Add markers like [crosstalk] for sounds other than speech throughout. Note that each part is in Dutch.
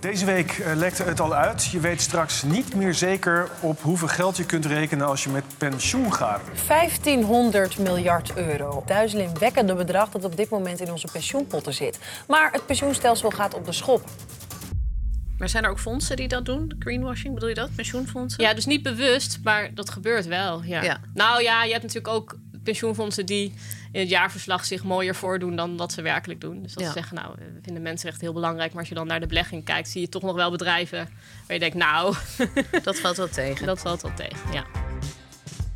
Deze week uh, lekte het al uit. Je weet straks niet meer zeker op hoeveel geld je kunt rekenen als je met pensioen gaat. 1500 miljard euro. Duizelingwekkende bedrag dat op dit moment in onze pensioenpotten zit. Maar het pensioenstelsel gaat op de schop. Maar zijn er ook fondsen die dat doen? Greenwashing, bedoel je dat? Pensioenfondsen? Ja, dus niet bewust, maar dat gebeurt wel. Ja. Ja. Nou ja, je hebt natuurlijk ook pensioenfondsen die in het jaarverslag zich mooier voordoen dan dat ze werkelijk doen. Dus dat Ja. ze zeggen, nou, we vinden mensenrechten heel belangrijk. Maar als je dan naar de belegging kijkt, zie je toch nog wel bedrijven waar je denkt, nou, [laughs] Dat valt wel tegen. dat valt wel tegen. Ja.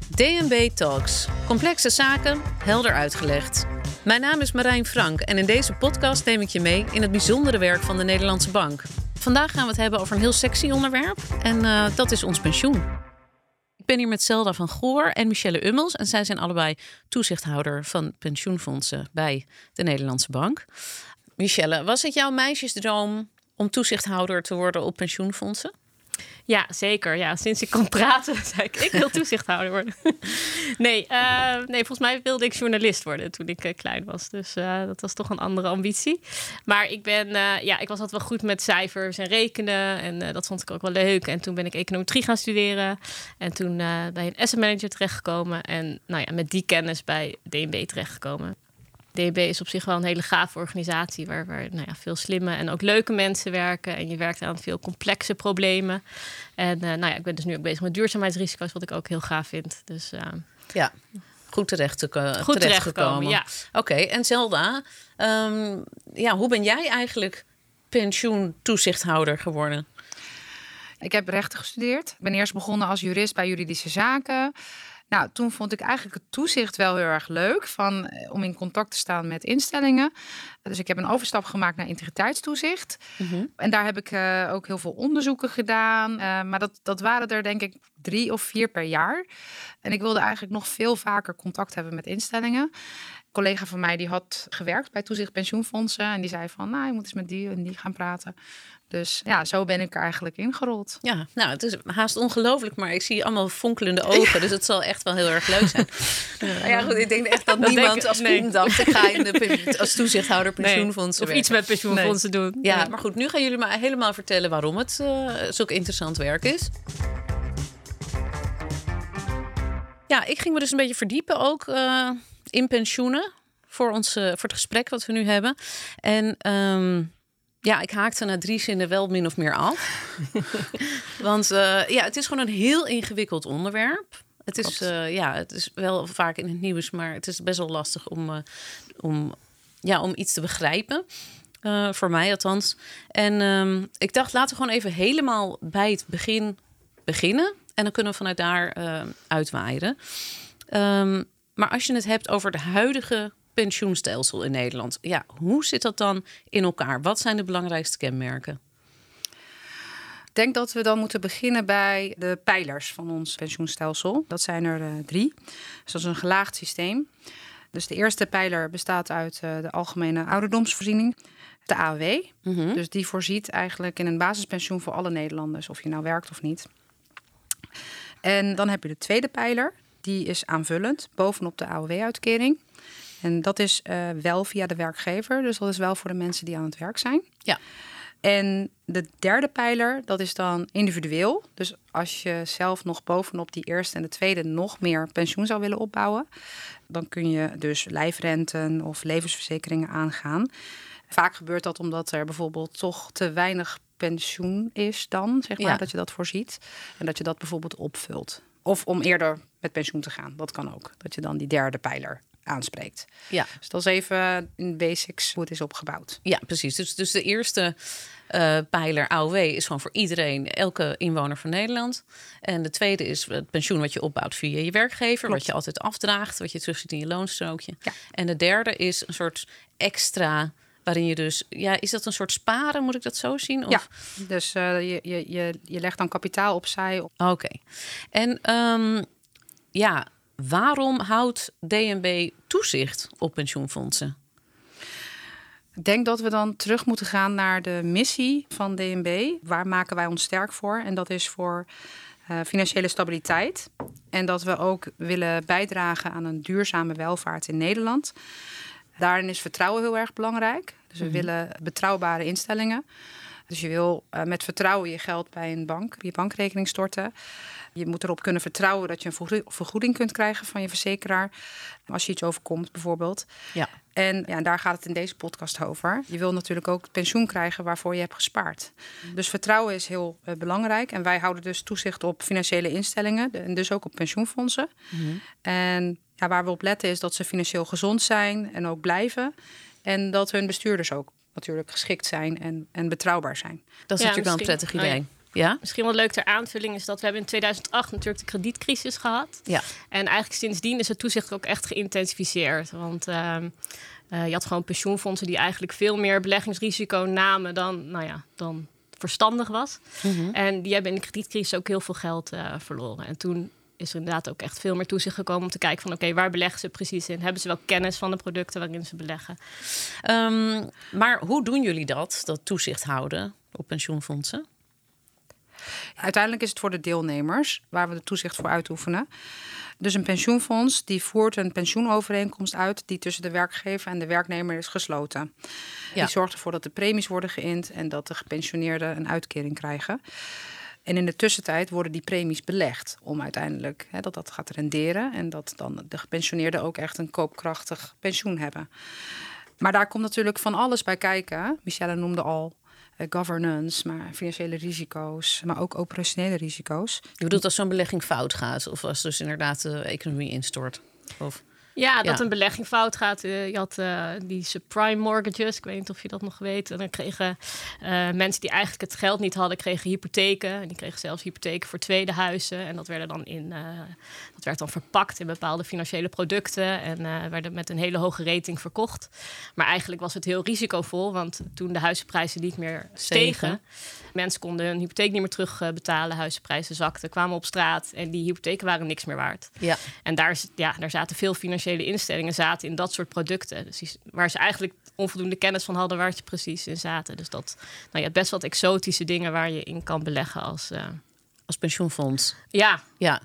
DNB Talks. Complexe zaken, helder uitgelegd. Mijn naam is Marijn Frank en in deze podcast neem ik je mee in het bijzondere werk van de Nederlandse Bank. Vandaag gaan we het hebben over een heel sexy onderwerp en eh, dat is ons pensioen. Ik ben hier met Zelda van Goor en Michelle Ummels en zij zijn allebei toezichthouder van pensioenfondsen bij de Nederlandse Bank. Michelle, was het jouw meisjesdroom om toezichthouder te worden op pensioenfondsen? Ja, zeker. Ja, sinds ik kon praten, [laughs] zei ik, ik wil toezichthouder worden. [laughs] nee, eh, nee, volgens mij wilde ik journalist worden toen ik eh, klein was. Dus eh, dat was toch een andere ambitie. Maar ik ben, ja, ik was altijd wel goed met cijfers en rekenen. En dat vond ik ook wel leuk. En toen ben ik econometrie gaan studeren. En toen bij een asset manager terechtgekomen. En nou ja, met die kennis bij DNB terechtgekomen. DNB is op zich wel een hele gave organisatie waar, waar nou ja, veel slimme en ook leuke mensen werken. En je werkt aan veel complexe problemen. En eh, nou ja, ik ben dus nu ook bezig met duurzaamheidsrisico's, wat ik ook heel gaaf vind. Dus eh, Ja, goed terecht te, goed terechtgekomen. terechtgekomen. Ja. Oké, en Zelda, ehm, ja, hoe ben jij eigenlijk pensioentoezichthouder geworden? Ik heb rechten gestudeerd. Ik ben eerst begonnen als jurist bij juridische zaken. Nou, toen vond ik eigenlijk het toezicht wel heel erg leuk van, eh, om in contact te staan met instellingen. Dus ik heb een overstap gemaakt naar integriteitstoezicht. En daar heb ik eh, ook heel veel onderzoeken gedaan. Eh, maar dat, dat waren er denk ik drie of vier per jaar. En ik wilde eigenlijk nog veel vaker contact hebben met instellingen. Collega van mij die had gewerkt bij toezicht pensioenfondsen. En die zei van, nou, je moet eens met die en die gaan praten. Dus ja, zo ben ik er eigenlijk ingerold. Ja, nou, het is haast ongelooflijk, maar ik zie allemaal fonkelende ogen. [laughs] Dus het zal echt wel heel erg leuk zijn. Ja, goed, ik denk echt dat, Dat niemand ik- als nee. dacht... ik ga in de, [laughs] als toezichthouder Nee, pensioenfondsen Of iets met pensioenfondsen doen. Ja, maar goed, nu gaan jullie maar helemaal vertellen waarom het eh zulk interessant werk is. Ja, ik ging me dus een beetje verdiepen ook eh, in pensioenen voor, ons, eh, voor het gesprek wat we nu hebben. En ehm, ja, ik haakte na drie zinnen wel min of meer af. [laughs] Want eh, ja, het is gewoon een heel ingewikkeld onderwerp. Het is, eh, ja, het is wel vaak in het nieuws, maar het is best wel lastig om, om, ja, om iets te begrijpen. Voor mij althans. En ehm, ik dacht, laten we gewoon even helemaal bij het begin beginnen. En dan kunnen we vanuit daar eh, uitwaaien. Ehm, maar als je het hebt over het huidige pensioenstelsel in Nederland. Ja, hoe zit dat dan in elkaar? Wat zijn de belangrijkste kenmerken? Ik denk dat we dan moeten beginnen bij de pijlers van ons pensioenstelsel. Dat zijn er eh, drie. Dus dat is een gelaagd systeem. Dus de eerste pijler bestaat uit eh, de algemene ouderdomsvoorziening, de AOW. Dus die voorziet eigenlijk in een basispensioen voor alle Nederlanders, of je nou werkt of niet. En dan heb je de tweede pijler, die is aanvullend bovenop de AOW-uitkering. En dat is eh, wel via de werkgever, dus dat is wel voor de mensen die aan het werk zijn. Ja. En de derde pijler, dat is dan individueel. Dus als je zelf nog bovenop die eerste en de tweede nog meer pensioen zou willen opbouwen, dan kun je dus lijfrenten of levensverzekeringen aangaan. Vaak gebeurt dat omdat er bijvoorbeeld toch te weinig pensioen is dan, zeg maar, Ja. dat je dat voorziet. En dat je dat bijvoorbeeld opvult. Of om eerder met pensioen te gaan, dat kan ook. Dat je dan die derde pijler aanspreekt. Ja, Dus dat is even in basics hoe het is opgebouwd. ja precies. Dus, dus de eerste eh, pijler AOW is gewoon voor iedereen, elke inwoner van Nederland. En de tweede is het pensioen wat je opbouwt via je werkgever, wat je altijd afdraagt, wat je terugziet in je loonstrookje. Ja. En de derde is een soort extra. Waarin je dus, ja, is dat een soort sparen? Moet ik dat zo zien? Of? Ja, dus eh, je, je, je, je legt dan kapitaal opzij. Oké. En ehm, ja, waarom houdt DNB toezicht op pensioenfondsen? Ik denk dat we dan terug moeten gaan naar de missie van DNB. Waar maken wij ons sterk voor? En dat is voor eh, financiële stabiliteit. En dat we ook willen bijdragen aan een duurzame welvaart in Nederland. Daarin is vertrouwen heel erg belangrijk. Dus we willen betrouwbare instellingen. Dus je wil uh, met vertrouwen je geld bij een bank, je bankrekening storten. Je moet erop kunnen vertrouwen dat je een vergoeding kunt krijgen van je verzekeraar. Als je iets overkomt, bijvoorbeeld. Ja. En ja, daar gaat het in deze podcast over. Je wil natuurlijk ook pensioen krijgen waarvoor je hebt gespaard. Dus vertrouwen is heel uh, belangrijk. En wij houden dus toezicht op financiële instellingen. En dus ook op pensioenfondsen. Mhm. En ja, waar we op letten is dat ze financieel gezond zijn en ook blijven. En dat hun bestuurders ook natuurlijk geschikt zijn en, en betrouwbaar zijn. Dat is Ja, natuurlijk wel een prettig oh ja. idee. Ja? Misschien wel leuk ter aanvulling is dat we hebben in 2008 natuurlijk de kredietcrisis gehad. Ja. En eigenlijk sindsdien is het toezicht ook echt geïntensificeerd. Want ehm, eh, je had gewoon pensioenfondsen die eigenlijk veel meer beleggingsrisico namen dan, nou ja, dan verstandig was. Mhm. En die hebben in de kredietcrisis ook heel veel geld eh, verloren. En toen is er inderdaad ook echt veel meer toezicht gekomen om te kijken van oké, waar beleggen ze precies in? Hebben ze wel kennis van de producten waarin ze beleggen? Ehm, maar hoe doen jullie dat, dat toezicht houden op pensioenfondsen? Uiteindelijk is het voor de deelnemers waar we de toezicht voor uitoefenen. Dus een pensioenfonds die voert een pensioenovereenkomst uit die tussen de werkgever en de werknemer is gesloten. Ja. Die zorgt ervoor dat de premies worden geïnd en dat de gepensioneerden een uitkering krijgen. En in de tussentijd worden die premies belegd om uiteindelijk hè, dat dat gaat renderen en dat dan de gepensioneerden ook echt een koopkrachtig pensioen hebben. Maar daar komt natuurlijk van alles bij kijken. Michelle noemde al eh, governance, maar financiële risico's, maar ook operationele risico's. Je bedoelt als zo'n belegging fout gaat of als dus inderdaad de economie instort? Of... Ja, dat Ja. een belegging fout gaat. Eh, je had eh, die subprime mortgages. Ik weet niet of je dat nog weet. En dan kregen eh, mensen die eigenlijk het geld niet hadden, kregen hypotheken. En die kregen zelfs hypotheken voor tweede huizen. En dat, werden dan in, dat werd dan verpakt in bepaalde financiële producten. En werden met een hele hoge rating verkocht. Maar eigenlijk was het heel risicovol. Want toen de huizenprijzen niet meer stegen... Mensen konden hun hypotheek niet meer terugbetalen. Huizenprijzen zakten, kwamen op straat. En die hypotheken waren niks meer waard. Ja. En daar, is- ja, daar zaten veel financiële instellingen zaten in dat soort producten. Dus die, waar ze eigenlijk onvoldoende kennis van hadden waar ze precies in zaten. Dus dat, nou ja, best wat exotische dingen waar je in kan beleggen als, eh, Als pensioenfonds. ja, Ja.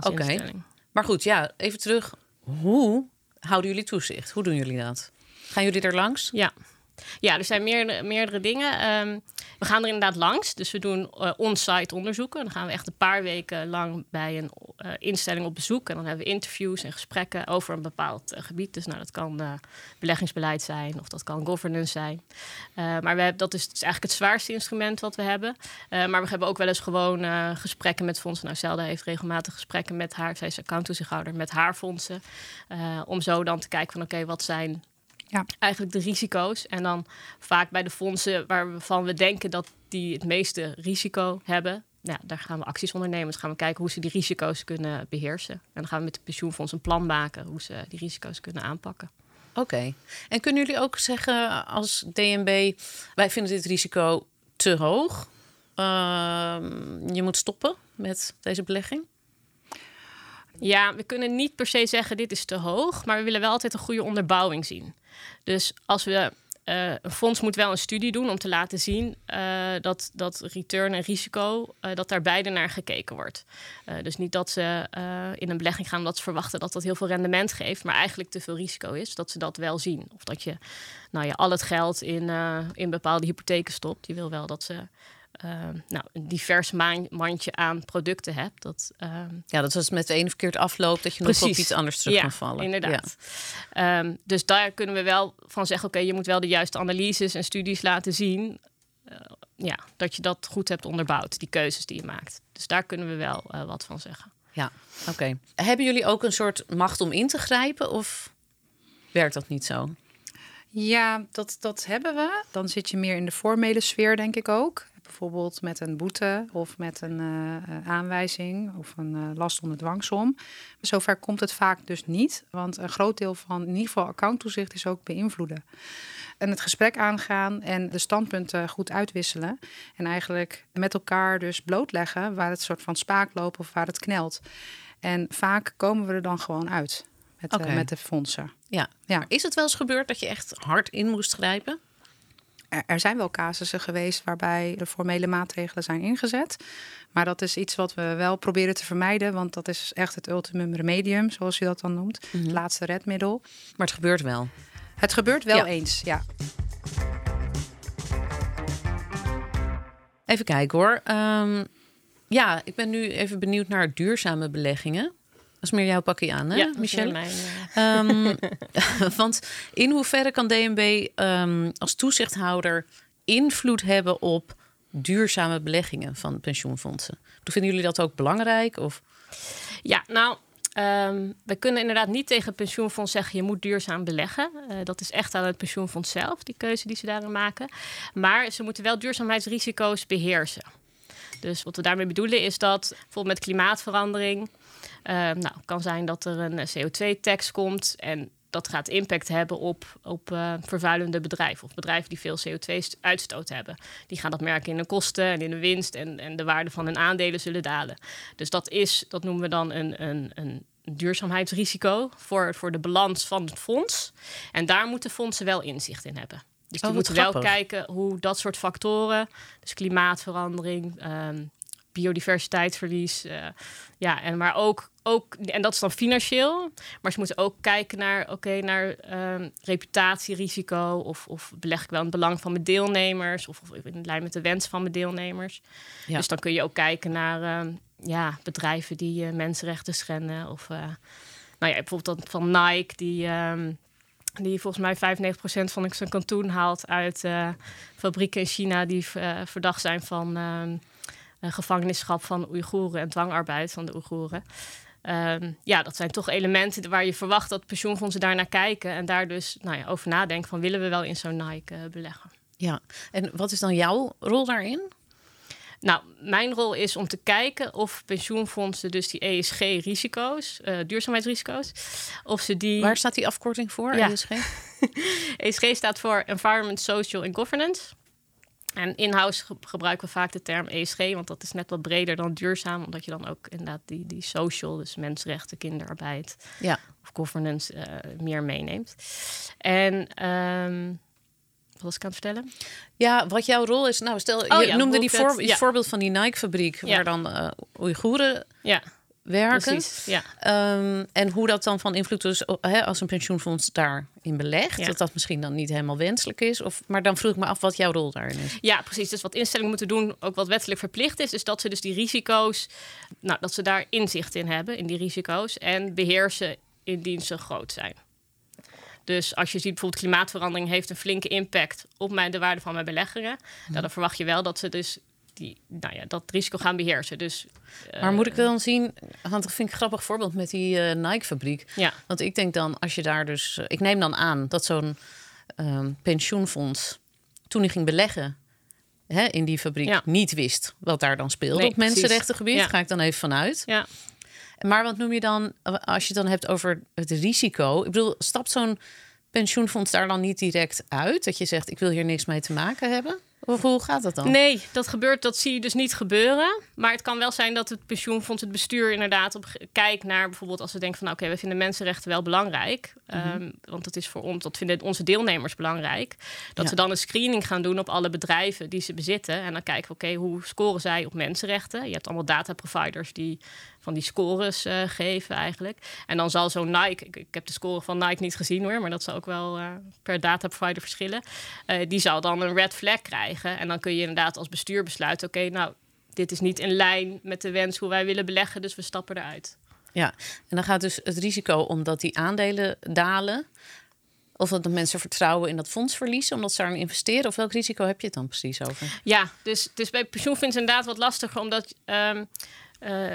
Oké. Maar goed, ja, even terug. Hoe houden jullie toezicht? Hoe doen jullie dat? Gaan jullie er langs? Ja. Ja, er zijn meerdere, meerdere dingen. Ehm, we gaan er inderdaad langs. Dus we doen eh on-site onderzoeken. Dan gaan we echt een paar weken lang bij een eh, instelling op bezoek. En dan hebben we interviews en gesprekken over een bepaald eh, gebied. Dus nou, dat kan beleggingsbeleid zijn of dat kan governance zijn. Maar we hebben, dat is, eigenlijk het zwaarste instrument wat we hebben. Maar we hebben ook wel eens gewoon gesprekken met fondsen. Nou, Zelda heeft regelmatig gesprekken met haar. Zij is accounttoezichthouder met haar fondsen. Om zo dan te kijken van oké, wat zijn Ja. eigenlijk de risico's. En dan vaak bij de fondsen waarvan we denken dat die het meeste risico hebben. Ja, daar gaan we acties ondernemen. Dus gaan we kijken hoe ze die risico's kunnen beheersen. En dan gaan we met de pensioenfonds een plan maken hoe ze die risico's kunnen aanpakken. Oké. En kunnen jullie ook zeggen als DNB... wij vinden dit risico te hoog. Ehm, je moet stoppen met deze belegging? Ja, we kunnen niet per se zeggen dit is te hoog, maar we willen wel altijd een goede onderbouwing zien. Dus als we eh, een fonds moet wel een studie doen om te laten zien eh, dat, dat return en risico, eh, dat daar beide naar gekeken wordt. Dus niet dat ze in een belegging gaan omdat ze verwachten dat dat heel veel rendement geeft, maar eigenlijk te veel risico is, dat ze dat wel zien. Of dat je nou ja, al het geld in, in bepaalde hypotheken stopt. Je wil wel dat ze nou, een divers mandje aan producten hebt. Dat, ehm, Ja, dat als het met de ene verkeerd afloopt... dat je nog op iets anders terug ja, kan vallen. Inderdaad. Ehm, dus daar kunnen we wel van zeggen: oké, je moet wel de juiste analyses en studies laten zien. eh, ja, dat je dat goed hebt onderbouwd, die keuzes die je maakt. Dus daar kunnen we wel eh, wat van zeggen. Ja, oké. Hebben jullie ook een soort macht om in te grijpen of werkt dat niet zo? Ja, dat, dat hebben we. Dan zit je meer in de formele sfeer, denk ik ook. Bijvoorbeeld met een boete of met een eh, eh, aanwijzing of een eh, last onder dwangsom. Zover komt het vaak dus niet. Want een groot deel van in ieder geval accounttoezicht is ook beïnvloeden. En het gesprek aangaan en de standpunten goed uitwisselen. En eigenlijk met elkaar dus blootleggen waar het soort van spaak loopt of waar het knelt. En vaak komen we er dan gewoon uit met, met de fondsen. Ja. Ja. Is het wel eens gebeurd dat je echt hard in moest grijpen? Er, zijn wel casussen geweest waarbij de formele maatregelen zijn ingezet. Maar dat is iets wat we wel proberen te vermijden. Want dat is echt het ultimum remedium, zoals je dat dan noemt. Het laatste redmiddel. Maar het gebeurt wel. Het gebeurt wel Ja. eens, ja. Even kijken hoor. Ehm, ja, ik ben nu even benieuwd naar duurzame beleggingen. Dat is meer jouw pakje aan, hè, Ja, Michelle? mijn, eh, Ehm, [laughs] want in hoeverre kan DNB ehm, als toezichthouder invloed hebben op duurzame beleggingen van pensioenfondsen? Vinden jullie dat ook belangrijk? Of? Ja, nou, ehm, we kunnen inderdaad niet tegen het pensioenfonds zeggen... je moet duurzaam beleggen. Eh, dat is echt aan het pensioenfonds zelf, die keuze die ze daarin maken. Maar ze moeten wel duurzaamheidsrisico's beheersen. Dus wat we daarmee bedoelen is dat bijvoorbeeld met klimaatverandering... eh, nou, het kan zijn dat er een CO2-tax komt... en dat gaat impact hebben op, op eh, vervuilende bedrijven... of bedrijven die veel CO2-uitstoot hebben. Die gaan dat merken in de kosten en in de winst... en, en de waarde van hun aandelen zullen dalen. Dus dat, is, dat noemen we dan een, een, een duurzaamheidsrisico... Voor, voor de balans van het fonds. En daar moeten fondsen wel inzicht in hebben. Dus die Oh, wat moeten wel kijken hoe dat soort factoren... dus klimaatverandering... ehm, biodiversiteitsverlies. eh, ja, en maar ook, ook, en dat is dan financieel. Maar ze moeten ook kijken naar, oké, naar ehm, reputatierisico. Of, of beleg ik wel in het belang van mijn deelnemers? Of, of in lijn met de wens van mijn deelnemers. Ja. Dus dan kun je ook kijken naar ehm, ja, bedrijven die eh, mensenrechten schenden. Of eh, nou ja, bijvoorbeeld dat van Nike, die. ehm, die volgens mij 95% van zijn kantoen haalt uit fabrieken in China die verdacht zijn van gevangenisschap van Oeigoeren en dwangarbeid van de Oeigoeren. Ehm, ja, dat zijn toch elementen waar je verwacht dat pensioenfondsen daar naar kijken en daar dus nou ja, over nadenken van willen we wel in zo'n Nike eh, beleggen. Ja, en wat is dan jouw rol daarin? Nou, mijn rol is om te kijken of pensioenfondsen dus die ESG-risico's, eh, duurzaamheidsrisico's, of ze die... Waar staat die afkorting voor? Ja. ESG? [laughs] ESG staat voor Environment, Social and Governance. En in-house ge- gebruiken we vaak de term ESG, want dat is net wat breder dan duurzaam, omdat je dan ook inderdaad die, die social, dus mensenrechten, kinderarbeid Ja. of governance eh, meer meeneemt. En ehm, wat was ik aan het vertellen? Ja, wat jouw rol is. Nou, stel, Oh je ja, noemde die het- voor, ja. voorbeeld van die Nike-fabriek, waar dan eh Oeigoeren Ja, werken. precies. Ja. Ehm, en hoe dat dan van invloed is hè, als een pensioenfonds daarin belegt. Ja. Dat dat misschien dan niet helemaal wenselijk is. Of, maar dan vroeg ik me af wat jouw rol daarin is. Ja, precies. Dus wat instellingen moeten doen, ook wat wettelijk verplicht is, is dat ze dus die risico's, nou, dat ze daar inzicht in hebben, in die risico's, en beheersen indien ze groot zijn. Dus als je ziet bijvoorbeeld klimaatverandering heeft een flinke impact op mijn, de waarde van mijn beleggingen, nou, dan verwacht je wel dat ze dus die, nou ja, dat risico gaan beheersen. Dus, Maar moet ik dan zien, want dat vind ik een grappig voorbeeld met die eh, Nike-fabriek. Ja, Want ik denk dan, als je daar dus. Ik neem dan aan dat zo'n ehm, pensioenfonds. toen hij ging beleggen. Hè, in die fabriek Ja. niet wist wat daar dan speelde Nee, op mensenrechtengebied. precies. Ga ik dan even vanuit. ja. Maar wat noem je dan, eh, als je het dan hebt over het risico? Ik bedoel, stapt zo'n pensioenfonds daar dan niet direct uit? Dat je zegt, ik wil hier niks mee te maken hebben? Of hoe gaat dat dan? Nee, dat gebeurt, dat zie je dus niet gebeuren. Maar het kan wel zijn dat het pensioenfonds, het bestuur inderdaad op kijkt naar bijvoorbeeld als we denken van nou, oké, we vinden mensenrechten wel belangrijk. Ehm, want dat is voor ons, dat vinden onze deelnemers belangrijk. Dat Ja. ze dan een screening gaan doen op alle bedrijven die ze bezitten. En dan kijken we, oké, hoe scoren zij op mensenrechten? Je hebt allemaal data providers die van die scores eh, geven eigenlijk. En dan zal zo'n Nike, ik, ik heb de score van Nike niet gezien hoor, maar dat zal ook wel eh, per data provider verschillen. Eh, die zal dan een red flag krijgen. En dan kun je inderdaad als bestuur besluiten, oké, nou, dit is niet in lijn met de wens hoe wij willen beleggen, dus we stappen eruit. Ja, en dan gaat dus het risico omdat die aandelen dalen. Of dat de mensen vertrouwen in dat fonds verliezen omdat ze daarin investeren. Of welk risico heb je het dan precies over? Ja, dus, dus bij pensioenfonds inderdaad wat lastiger, omdat eh,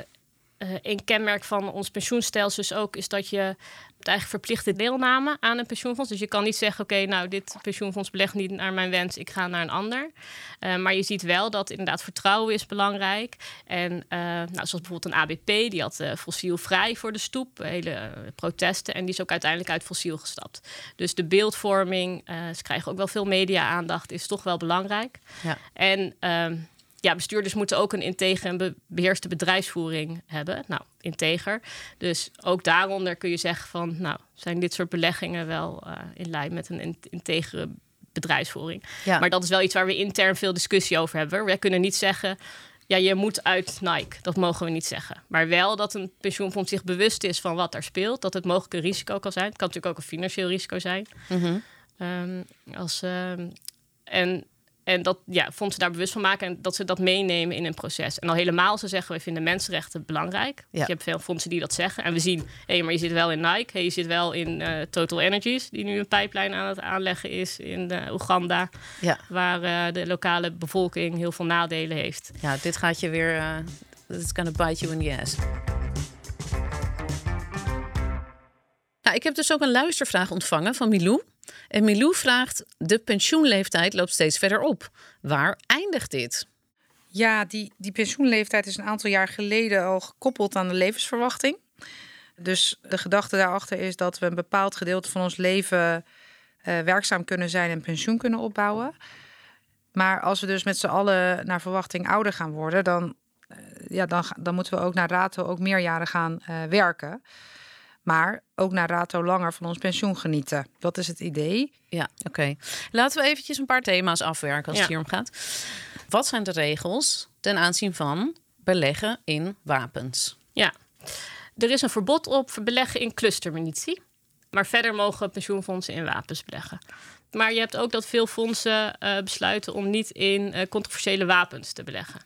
eh, een kenmerk van ons pensioenstelsel is ook is dat je hebt eigenlijk verplichte deelname aan een pensioenfonds. Dus je kan niet zeggen, oké, nou dit pensioenfonds belegt niet naar mijn wens, ik ga naar een ander. Eh, maar je ziet wel dat inderdaad vertrouwen is belangrijk. En eh, nou, zoals bijvoorbeeld een ABP, die had eh, fossielvrij voor de stoep, hele eh, protesten. En die is ook uiteindelijk uit fossiel gestapt. Dus de beeldvorming, eh, ze krijgen ook wel veel media-aandacht, is toch wel belangrijk. Ja. En ehm, ja, bestuurders moeten ook een integer en be- beheerste bedrijfsvoering hebben. Nou, integer. Dus ook daaronder kun je zeggen van, nou, zijn dit soort beleggingen wel eh, in lijn met een in- integere bedrijfsvoering. Ja. Maar dat is wel iets waar we intern veel discussie over hebben. We kunnen niet zeggen, ja, je moet uit Nike. Dat mogen we niet zeggen. Maar wel dat een pensioenfonds zich bewust is van wat daar speelt. Dat het mogelijk een risico kan zijn. Het kan natuurlijk ook een financieel risico zijn. Mhm. Ehm, als, ehm, en En dat ja, fondsen daar bewust van maken en dat ze dat meenemen in een proces. En al helemaal ze zeggen, we vinden mensenrechten belangrijk. Ja. Je hebt veel fondsen die dat zeggen. En we zien, hé, maar je zit wel in Nike. Hey, je zit wel in eh, Total Energies, die nu een pijplijn aan het aanleggen is in eh, Oeganda. Ja. Waar eh, de lokale bevolking heel veel nadelen heeft. Ja, dit gaat je weer. eh it's gonna bite you in the ass. Nou, ik heb dus ook een luistervraag ontvangen van Milou. En Milou vraagt: De pensioenleeftijd loopt steeds verder op. Waar eindigt dit? Ja, die, die pensioenleeftijd is een aantal jaar geleden al gekoppeld aan de levensverwachting. Dus de gedachte daarachter is dat we een bepaald gedeelte van ons leven eh, werkzaam kunnen zijn en pensioen kunnen opbouwen. Maar als we dus met z'n allen naar verwachting ouder gaan worden, dan, eh, ja, dan, dan moeten we ook naar rato ook meer jaren gaan eh, werken. Maar ook naar rato langer van ons pensioen genieten. Dat is het idee. Ja, oké. Laten we eventjes een paar thema's afwerken als het hier om gaat. Wat zijn de regels ten aanzien van beleggen in wapens? Ja, er is een verbod op beleggen in clustermunitie. Maar verder mogen pensioenfondsen in wapens beleggen. Maar je hebt ook dat veel fondsen eh, besluiten om niet in eh, controversiële wapens te beleggen.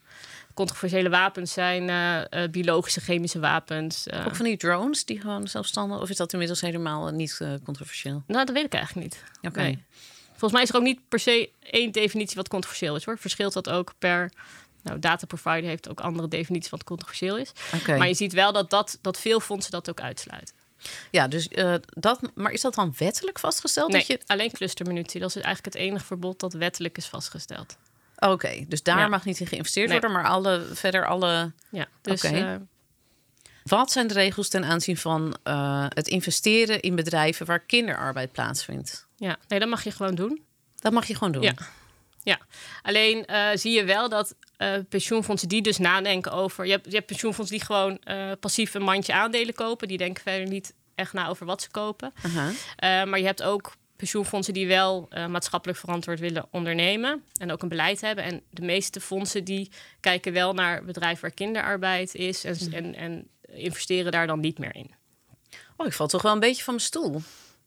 Controversiële wapens zijn eh, eh, biologische, chemische wapens. eh. Ook van die drones die gewoon zelfstandig, of is dat inmiddels helemaal niet controversieel? Nou, dat weet ik eigenlijk niet. Oké. Nee. Volgens mij is er ook niet per se één definitie wat controversieel is hoor. Verschilt dat ook per. Nou, data provider heeft ook andere definities wat controversieel is. Maar je ziet wel dat, dat, dat veel fondsen dat ook uitsluiten. Ja, dus dat, maar is dat dan wettelijk vastgesteld? Nee, Dat je, alleen clustermunitie. Dat is eigenlijk het enige verbod dat wettelijk is vastgesteld. Oké, dus daar Ja. mag niet in geïnvesteerd Nee. worden, maar alle, verder alle. Ja, dus Oké. eh, Wat zijn de regels ten aanzien van eh, het investeren in bedrijven waar kinderarbeid plaatsvindt? ja, nee, dat mag je gewoon doen. Dat mag je gewoon doen. Ja. Ja, alleen eh, zie je wel dat eh, pensioenfondsen die dus nadenken over... Je hebt, je hebt pensioenfondsen die gewoon passief een mandje aandelen kopen. Die denken verder niet echt na over wat ze kopen. Eh, maar je hebt ook pensioenfondsen die wel eh, maatschappelijk verantwoord willen ondernemen. En ook een beleid hebben. En de meeste fondsen die kijken wel naar bedrijven waar kinderarbeid is. En, Mhm. en, en investeren daar dan niet meer in. Oh, ik val toch wel een beetje van mijn stoel.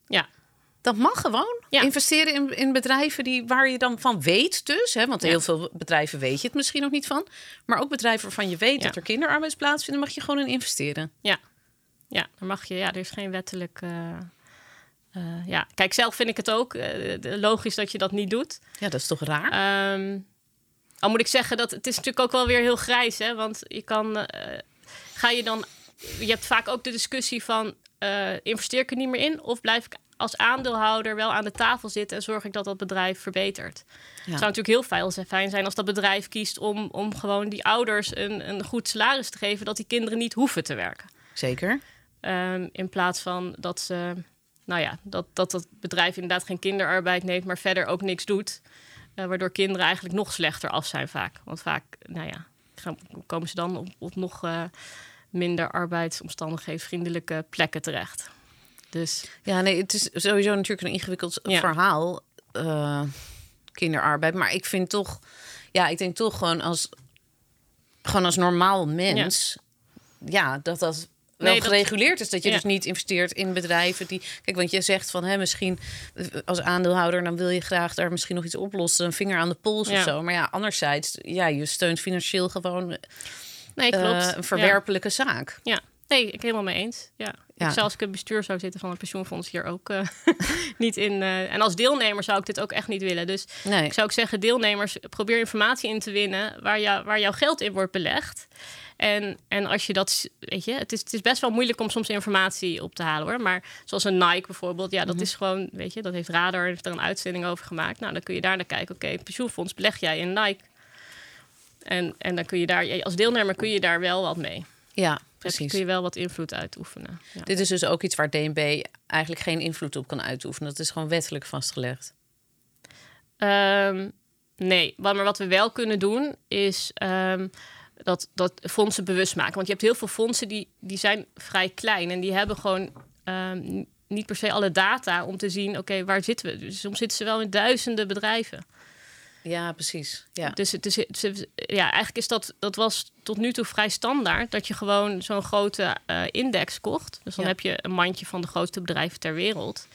Ja, Dat mag gewoon. Ja. Investeren in, in bedrijven die, waar je dan van weet dus. Hè, want Ja. heel veel bedrijven weet je het misschien nog niet van. Maar ook bedrijven waarvan je weet Ja. dat er kinderarbeid plaatsvindt... mag je gewoon in investeren. Ja, ja, dan mag je. Ja, er is geen wettelijk. eh, eh, ja, kijk, zelf vind ik het ook eh, de- logisch dat je dat niet doet. Ja, dat is toch raar? Ehm, al moet ik zeggen dat het is natuurlijk ook wel weer heel grijs, hè? Want je kan, eh, ga je dan, je hebt vaak ook de discussie van, eh, investeer ik er niet meer in of blijf ik als aandeelhouder wel aan de tafel zitten en zorg ik dat dat bedrijf verbetert? Het zou natuurlijk heel fijn- fijn zijn als dat bedrijf kiest om, om gewoon die ouders een, een goed salaris te geven, dat die kinderen niet hoeven te werken. Zeker. Ehm, in plaats van dat ze, nou ja, dat, dat het bedrijf inderdaad geen kinderarbeid neemt, maar verder ook niks doet. Eh, waardoor kinderen eigenlijk nog slechter af zijn vaak. Want vaak, nou ja, gaan, komen ze dan op, op nog eh, minder arbeidsomstandigheidsvriendelijke plekken terecht. Dus Ja, nee, het is sowieso natuurlijk een ingewikkeld Ja. verhaal. eh, kinderarbeid. Maar ik vind toch... Ja, ik denk toch gewoon als... Gewoon als normaal mens... Ja, dat dat wel Nee, dat- gereguleerd is. Dat je Ja. dus niet investeert in bedrijven die... Kijk, want je zegt van... Hè, misschien eh, als aandeelhouder... dan wil je graag daar misschien nog iets oplossen. Een vinger aan de pols of zo. Maar ja, anderzijds... Ja, je steunt financieel gewoon nee, eh, klopt. een verwerpelijke zaak. Ja. Nee, ik helemaal mee eens. Ja. Ja. Ik als ik het bestuur zou zitten van een pensioenfonds hier ook eh, [laughs] niet in. eh, en als deelnemer zou ik dit ook echt niet willen. Dus Nee. Ik zou ook zeggen, deelnemers, probeer informatie in te winnen waar, jou, waar jouw geld in wordt belegd. En, en als je dat, weet je, het is, het is best wel moeilijk om soms informatie op te halen hoor. Maar zoals een Nike bijvoorbeeld, ja, dat is gewoon, weet je, dat heeft Radar heeft er een uitzending over gemaakt. Nou, dan kun je daar naar kijken, oké, pensioenfonds beleg jij in Nike. En, en dan kun je daar, als deelnemer kun je daar wel wat mee. Ja, Heb precies. kun je wel wat invloed uitoefenen. Ja. Dit is dus ook iets waar DNB eigenlijk geen invloed op kan uitoefenen. Dat is gewoon wettelijk vastgelegd. Ehm, nee, maar wat we wel kunnen doen is ehm, dat, dat fondsen bewust maken. Want je hebt heel veel fondsen die, die zijn vrij klein en die hebben gewoon ehm, niet per se alle data om te zien, oké, waar zitten we? Dus soms zitten ze wel in duizenden bedrijven. Ja, precies. Ja. Dus het is, het is- ja, eigenlijk is dat, dat was tot nu toe vrij standaard, dat je gewoon zo'n grote eh, index kocht. Dus dan Ja. heb je een mandje van de grootste bedrijven ter wereld.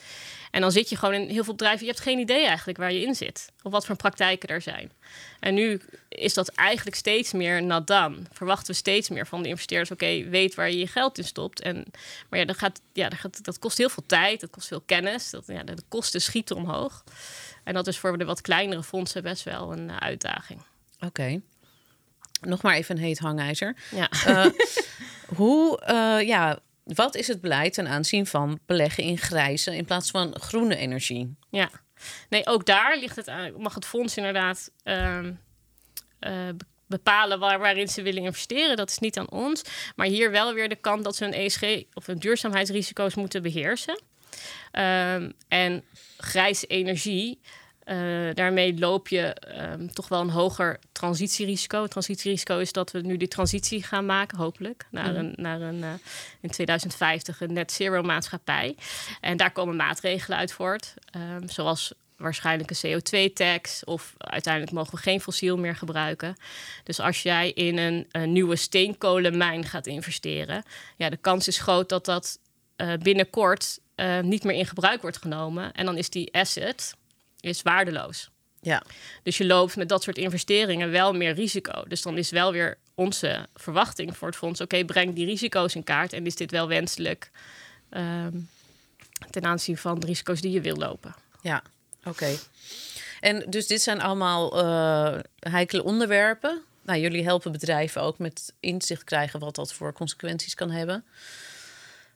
En dan zit je gewoon in heel veel bedrijven. Je hebt geen idee eigenlijk waar je in zit. Of wat voor praktijken er zijn. En nu is dat eigenlijk steeds meer nadan. Verwachten we steeds meer van de investeerders. Oké, weet waar je je geld in stopt. En, maar ja, dat, gaat, ja dat, gaat, dat kost heel veel tijd. Dat kost veel kennis. Dat, ja, de kosten schieten omhoog. En dat is voor de wat kleinere fondsen best wel een uh, uitdaging. Oké. Nog maar even een heet hangijzer. Ja. Uh, [laughs] hoe, uh, ja, wat is het beleid ten aanzien van beleggen in grijze in plaats van groene energie? Ja, nee, ook daar ligt het aan, mag het fonds inderdaad uh, bepalen waar, waarin ze willen investeren. Dat is niet aan ons. Maar hier wel weer de kant dat ze hun ESG of hun duurzaamheidsrisico's moeten beheersen. Um, en grijze energie uh, daarmee loop je um, toch wel een hoger transitierisico. Het transitierisico is dat we nu die transitie gaan maken, hopelijk, naar, mm. een, naar een, uh, in 2050 een net zero maatschappij. En daar komen maatregelen uit voort, um, zoals waarschijnlijk een CO2-tax of uiteindelijk mogen we geen fossiel meer gebruiken. Dus als jij in een, een nieuwe steenkolenmijn gaat investeren, ja, de kans is groot dat dat uh, binnenkort niet meer in gebruik wordt genomen. En dan is die asset, is waardeloos. Ja. Dus je loopt met dat soort investeringen wel meer risico. Dus dan is wel weer onze verwachting voor het fonds: oké, okay, breng die risico's in kaart en is dit wel wenselijk um, ten aanzien van de risico's die je wil lopen. Ja, oké. Okay. En dus dit zijn allemaal uh, heikele onderwerpen. Nou, jullie helpen bedrijven ook met inzicht krijgen wat dat voor consequenties kan hebben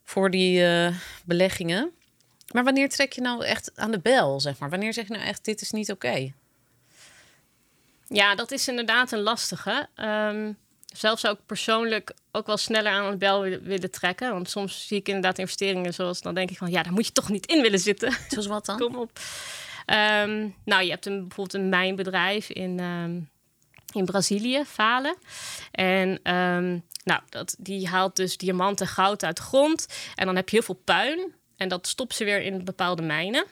voor die uh, beleggingen. Maar wanneer trek je nou echt aan de bel, zeg maar? Wanneer zeg je nou echt, dit is niet oké? Okay? Ja, dat is inderdaad een lastige. Um, zelf zou ik persoonlijk ook wel sneller aan de bel willen, trekken. Want soms zie ik inderdaad investeringen zoals... dan denk ik van, ja, daar moet je toch niet in willen zitten. Zoals wat dan? [laughs] Kom op. Um, nou, je hebt een, bijvoorbeeld een mijnbedrijf in, um, in Brazilië, Falen. En um, nou, dat, die haalt dus diamant en goud uit de grond. En dan heb je heel veel puin. En dat stopt ze weer in bepaalde mijnen.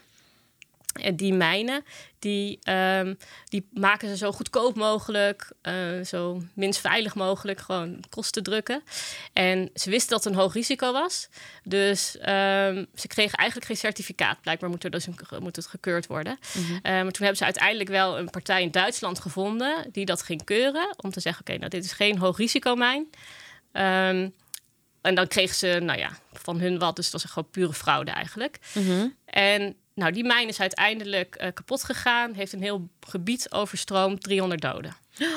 En die mijnen, die, um, die maken ze zo goedkoop mogelijk, uh, zo minst veilig mogelijk, gewoon kosten drukken. En ze wisten dat het een hoog risico was. Dus um, ze kregen eigenlijk geen certificaat. Blijkbaar moet, er dus een, moet het gekeurd worden. Mm -hmm. uh, maar toen hebben ze uiteindelijk wel een partij in Duitsland gevonden die dat ging keuren. Om te zeggen, oké, okay, nou dit is geen hoog risicomijn. Um, en dan kregen ze, nou ja, van hun wat. Dus dat was gewoon pure fraude eigenlijk. Mm -hmm. En nou, die mijn is uiteindelijk uh, kapot gegaan. Heeft een heel gebied overstroomd. 300 doden. [gasps]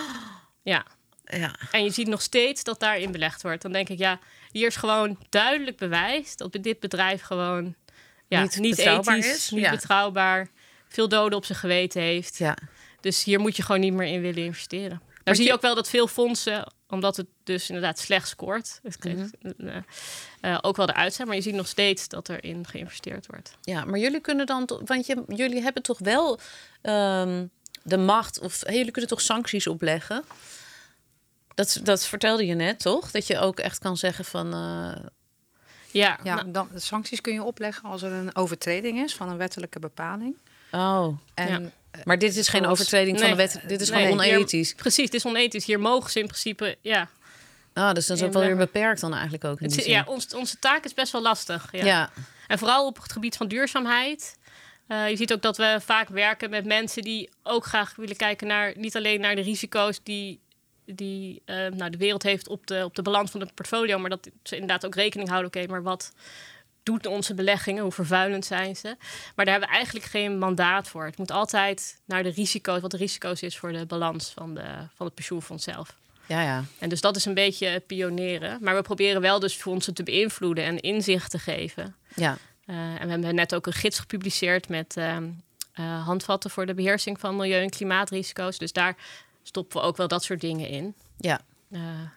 Ja. ja. En je ziet nog steeds dat daarin belegd wordt. Dan denk ik, ja, hier is gewoon duidelijk bewijs... dat dit bedrijf gewoon ja, niet, niet betrouwbaar ethisch, is. niet Ja. betrouwbaar... veel doden op zijn geweten heeft. Ja. Dus hier moet je gewoon niet meer in willen investeren. Daar zie je ook wel dat veel fondsen, omdat het dus inderdaad slecht scoort, dus Mhm. uh, uh, ook wel eruit zijn. Maar je ziet nog steeds dat erin geïnvesteerd wordt. Ja, maar jullie kunnen dan, to- want je, jullie hebben toch wel ehm, de macht, of hey, jullie kunnen toch sancties opleggen? Dat, dat vertelde je net, toch? Dat je ook echt kan zeggen van. eh, Ja, Ja, nou, dan, de sancties kun je opleggen als er een overtreding is van een wettelijke bepaling. oh, En Ja. Eh, maar dit is geen overtreding van de wet. Dit is nee, gewoon hier- onethisch. precies, het is onethisch. Hier mogen ze in principe, ja. Ah, dus dat is ook wel weer eh, beperkt dan eigenlijk ook. In Het, ja ons, onze taak is best wel lastig. Ja. ja. En vooral op het gebied van duurzaamheid. Uh, je ziet ook dat we vaak werken met mensen die ook graag willen kijken naar niet alleen naar de risico's die, die uh, nou, de wereld heeft op de, op de balans van het portfolio, maar dat ze inderdaad ook rekening houden. Oké, okay, maar wat doet onze beleggingen? Hoe vervuilend zijn ze? Maar daar hebben we eigenlijk geen mandaat voor. Het moet altijd naar de risico's, wat de risico's is voor de balans van, de, van het pensioenfonds zelf. Ja, ja. En dus dat is een beetje pioneren. Maar we proberen wel dus fondsen te beïnvloeden en inzicht te geven. ja. Uh, en we hebben net ook een gids gepubliceerd met uh, uh, handvatten voor de beheersing van milieu- en klimaatrisico's. Dus daar stoppen we ook wel dat soort dingen in. Ja.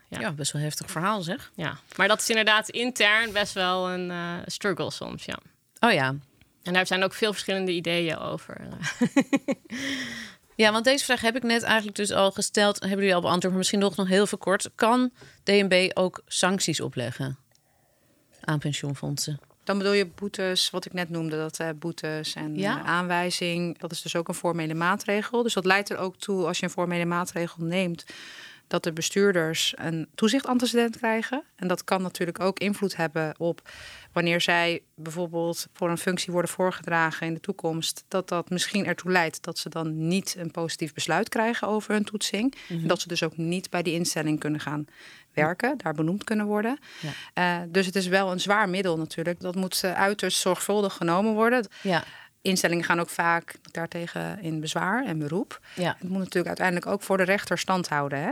Ja. ja, best wel heftig verhaal zeg. Ja, maar dat is inderdaad intern best wel een struggle soms, ja. Oh ja. En daar zijn ook veel verschillende ideeën over. Ja, want deze vraag heb ik net eigenlijk dus al gesteld. Hebben jullie al beantwoord, maar misschien nog, nog heel veel kort. Kan DNB ook sancties opleggen aan pensioenfondsen? Dan bedoel je boetes, wat ik net noemde, dat uh, boetes en Ja. uh, aanwijzing. Dat is dus ook een formele maatregel. Dus dat leidt er ook toe, als je een formele maatregel neemt, dat de bestuurders een toezichtantecedent krijgen. En dat kan natuurlijk ook invloed hebben op wanneer zij bijvoorbeeld voor een functie worden voorgedragen in de toekomst, dat dat misschien ertoe leidt dat ze dan niet een positief besluit krijgen over hun toetsing. En dat ze dus ook niet bij die instelling kunnen gaan werken, daar benoemd kunnen worden. Ja. Eh, dus het is wel een zwaar middel natuurlijk. Dat moet eh, uiterst zorgvuldig genomen worden. Ja, Instellingen gaan ook vaak daartegen in bezwaar en beroep. ja. Het moet natuurlijk uiteindelijk ook voor de rechter stand houden. Hè?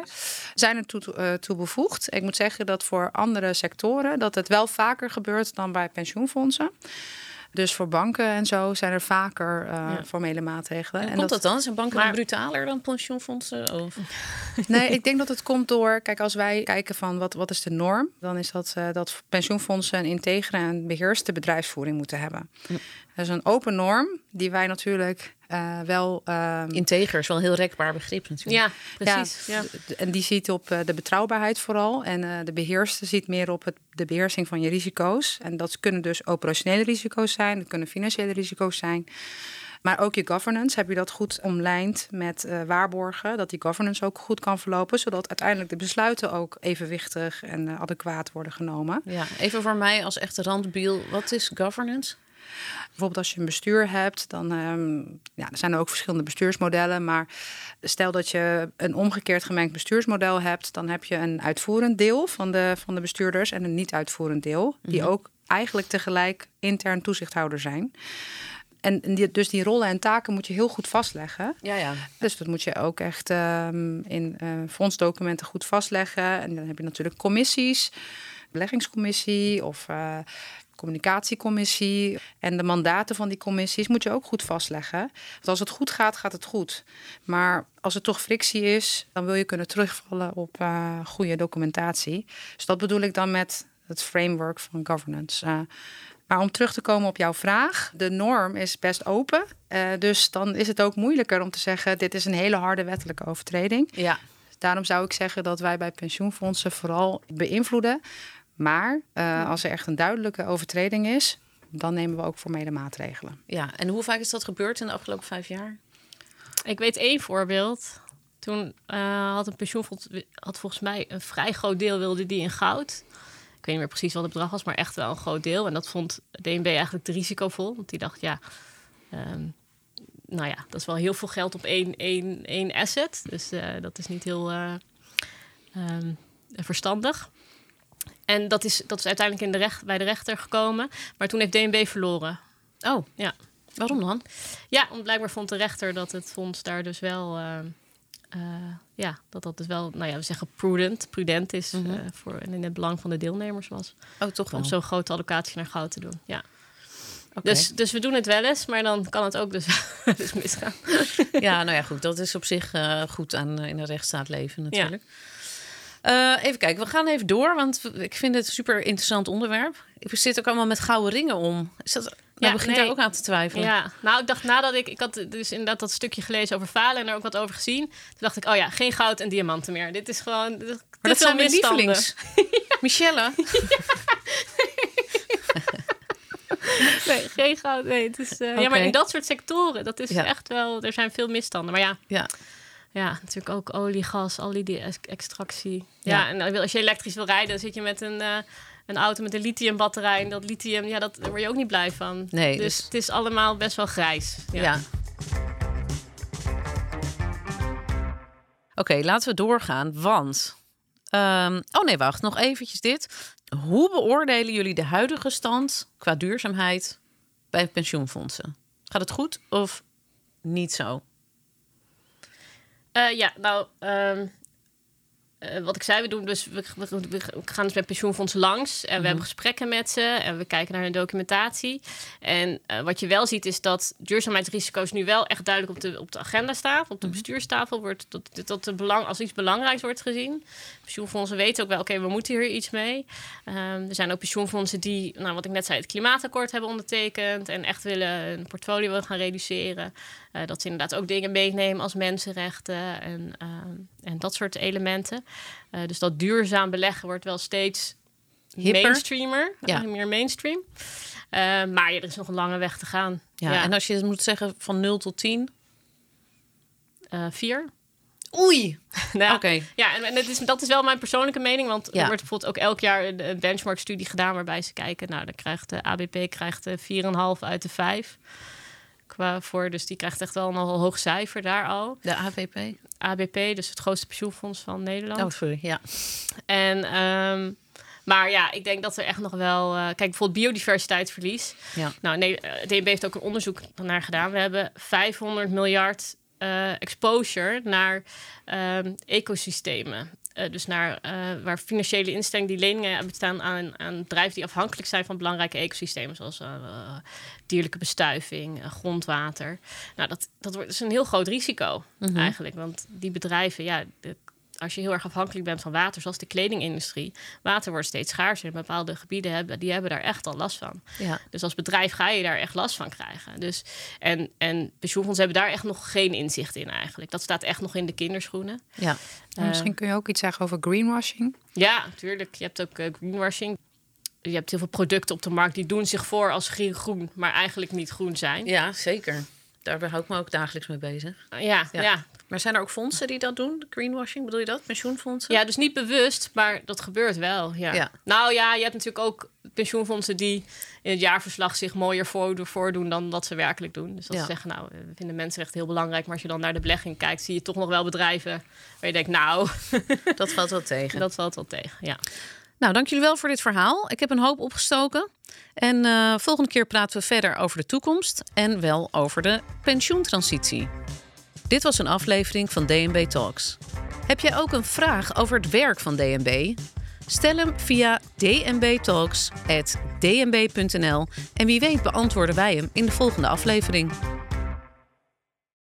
Zijn er toe, eh, toe bevoegd? Ik moet zeggen dat voor andere sectoren dat het wel vaker gebeurt dan bij pensioenfondsen. Dus voor banken en zo zijn er vaker eh, formele maatregelen. En En komt dat dan? Zijn banken Maar- dan brutaler dan pensioenfondsen? Of? [laughs] Nee, ik denk dat het komt door. Kijk, als wij kijken van wat, wat is de norm, dan is dat eh, dat pensioenfondsen een integere en beheerste bedrijfsvoering moeten hebben. Dat is een open norm die wij natuurlijk eh, wel. ehm, Integer is wel een heel rekbaar begrip natuurlijk. Ja, precies. Ja. En die ziet op eh, de betrouwbaarheid vooral. En eh, de beheerster ziet meer op het, de beheersing van je risico's. En dat kunnen dus operationele risico's zijn, dat kunnen financiële risico's zijn. Maar ook je governance, heb je dat goed omlijnd met eh, waarborgen, dat die governance ook goed kan verlopen, zodat uiteindelijk de besluiten ook evenwichtig en adequaat worden genomen. Ja, even voor mij als echte randbiel, wat is governance? Bijvoorbeeld als je een bestuur hebt, dan ehm, ja, er zijn er ook verschillende bestuursmodellen. Maar stel dat je een omgekeerd gemengd bestuursmodel hebt, dan heb je een uitvoerend deel van de, van de bestuurders en een niet-uitvoerend deel, die ook eigenlijk tegelijk intern toezichthouder zijn. En die, dus die rollen en taken moet je heel goed vastleggen. Ja, ja. Dus dat moet je ook echt ehm, in eh, fondsdocumenten goed vastleggen. En dan heb je natuurlijk commissies, beleggingscommissie of eh, communicatiecommissie. En de mandaten van die commissies moet je ook goed vastleggen. Want als het goed gaat, gaat het goed. Maar als er toch frictie is, dan wil je kunnen terugvallen op eh, goede documentatie. Dus dat bedoel ik dan met het framework van governance. Eh, maar om terug te komen op jouw vraag, de norm is best open. Eh, dus dan is het ook moeilijker om te zeggen: dit is een hele harde wettelijke overtreding. Ja, Daarom zou ik zeggen dat wij bij pensioenfondsen vooral beïnvloeden. Maar eh, als er echt een duidelijke overtreding is, dan nemen we ook formele maatregelen. ja. En hoe vaak is dat gebeurd in de afgelopen vijf jaar? Ik weet één voorbeeld. Toen eh, had een pensioenfonds, had volgens mij een vrij groot deel wilde die in goud. Ik weet niet meer precies wat het bedrag was, maar echt wel een groot deel. En dat vond DNB eigenlijk te risicovol. Want die dacht, ja, ehm, nou ja, dat is wel heel veel geld op één, één, één asset. Dus eh, dat is niet heel eh, ehm, verstandig. En dat is, dat is uiteindelijk in de recht, bij de rechter gekomen. Maar toen heeft DNB verloren. Oh, Ja. waarom dan? Ja, want blijkbaar vond de rechter dat het fonds daar dus wel... eh, ja, dat dat dus wel, nou ja, we zeggen prudent, prudent is Mhm. eh, voor, en in het belang van de deelnemers was. Oh, toch wel. Om zo'n grote allocatie naar goud te doen. Ja. Dus, dus we doen het wel eens, maar dan kan het ook dus, [laughs] dus misgaan. Ja, nou ja, goed. Dat is op zich goed aan in een rechtsstaat leven natuurlijk. Eh, even kijken, we gaan even door, want ik vind het een super interessant onderwerp. Ik zit ook allemaal met gouden ringen om. Is dat, nou, Ja, begint nee. daar ook aan te twijfelen. Ja, nou, ik dacht nadat ik, ik had dus inderdaad dat stukje gelezen over falen en er ook wat over gezien. Toen dacht ik, oh ja, geen goud en diamanten meer. Dit is gewoon. Dit, Maar dat zijn mijn misstanden. lievelings. [laughs] Michelle. [laughs] Nee, geen goud. Nee, het is, eh, Ja, maar in dat soort sectoren, dat is Ja. echt wel. Er zijn veel misstanden. Maar ja, Ja, Ja, natuurlijk ook olie, gas, al die ex- extractie. Ja. Ja, en als je elektrisch wil rijden, dan zit je met een, eh, een auto met een lithiumbatterij. En dat lithium, ja, dat, daar word je ook niet blij van. Nee, dus, dus- het is allemaal best wel grijs. ja. Ja. Oké, laten we doorgaan, want... ehm, oh nee, wacht, nog eventjes dit. Hoe beoordelen jullie de huidige stand qua duurzaamheid bij pensioenfondsen? Gaat het goed of niet zo? Eh, ja, nou, ehm, eh, wat ik zei, we doen dus, we, we, we- we gaan dus met pensioenfondsen langs en we hebben gesprekken met ze en we kijken naar hun documentatie. En eh, wat je wel ziet is dat duurzaamheidsrisico's nu wel echt duidelijk op de, op de agenda staan, op de bestuurstafel wordt dat, dat belang als iets belangrijks wordt gezien. Pensioenfondsen weten ook wel, oké, we moeten hier iets mee. Ehm, er zijn ook pensioenfondsen die, nou, wat ik net zei, het klimaatakkoord hebben ondertekend en echt willen een portfolio willen gaan reduceren. Eh, dat ze inderdaad ook dingen meenemen als mensenrechten en, ehm, en dat soort elementen. Eh, dus dat duurzaam beleggen wordt wel steeds Hipper. mainstreamer, Ja. eh, meer mainstream. Eh, maar ja, er is nog een lange weg te gaan. Ja, en als je het moet zeggen van 0 tot 10, Eh, vier. Oei. [laughs] Nou, Oké. Ja, en, het is, dat is wel mijn persoonlijke mening. Want Ja. er wordt bijvoorbeeld ook elk jaar een, een benchmark-studie gedaan... waarbij ze kijken, nou, dan krijgt de ABP krijgt de 4,5 uit de 5. Qua voor, dus die krijgt echt wel een nogal hoog cijfer daar al. De AVP. ABP, dus het grootste pensioenfonds van Nederland. Oh, sorry. Ja. En, ehm, maar ja, ik denk dat er echt nog wel... eh, kijk, bijvoorbeeld biodiversiteitsverlies. Ja. Nou, nee, eh, DNB heeft ook een onderzoek naar gedaan. We hebben 500 miljard eh, exposure naar ehm, ecosystemen. Eh, dus naar eh, waar financiële instellingen die leningen bestaan aan, aan bedrijven die afhankelijk zijn van belangrijke ecosystemen, zoals eh, dierlijke bestuiving, grondwater. Nou, dat, dat wordt dus een heel groot risico eigenlijk. Want die bedrijven, ja, de- als je heel erg afhankelijk bent van water, zoals de kledingindustrie, water wordt steeds schaarser. En bepaalde gebieden hebben, die hebben daar echt al last van. Ja. Dus als bedrijf ga je daar echt last van krijgen. Dus, en, en pensioenfondsen hebben daar echt nog geen inzicht in eigenlijk. Dat staat echt nog in de kinderschoenen. Ja. En Misschien kun je ook iets zeggen over greenwashing. Ja, natuurlijk. Je hebt ook eh, greenwashing. Je hebt heel veel producten op de markt die doen zich voor als groen, groen maar eigenlijk niet groen zijn. ja, zeker. Daar hou ik me ook dagelijks mee bezig. Ja, ja. Ja. Maar zijn er ook fondsen die dat doen? Greenwashing, bedoel je dat? Pensioenfondsen? Ja, dus niet bewust, maar dat gebeurt wel. Ja. Ja. Nou ja, je hebt natuurlijk ook pensioenfondsen die in het jaarverslag zich mooier voor- voordoen dan dat ze werkelijk doen. Dus dat Ja. ze zeggen, nou, we vinden mensenrechten heel belangrijk, maar als je dan naar de belegging kijkt, zie je toch nog wel bedrijven waar je denkt, nou, [laughs] Dat valt wel tegen. dat valt wel tegen. Ja. Nou, dank jullie wel voor dit verhaal. Ik heb een hoop opgestoken. En eh, volgende keer praten we verder over de toekomst en wel over de pensioentransitie. Dit was een aflevering van DNB Talks. Heb jij ook een vraag over het werk van DNB? Stel hem via dnbtalks.dnb.nl en wie weet beantwoorden wij hem in de volgende aflevering.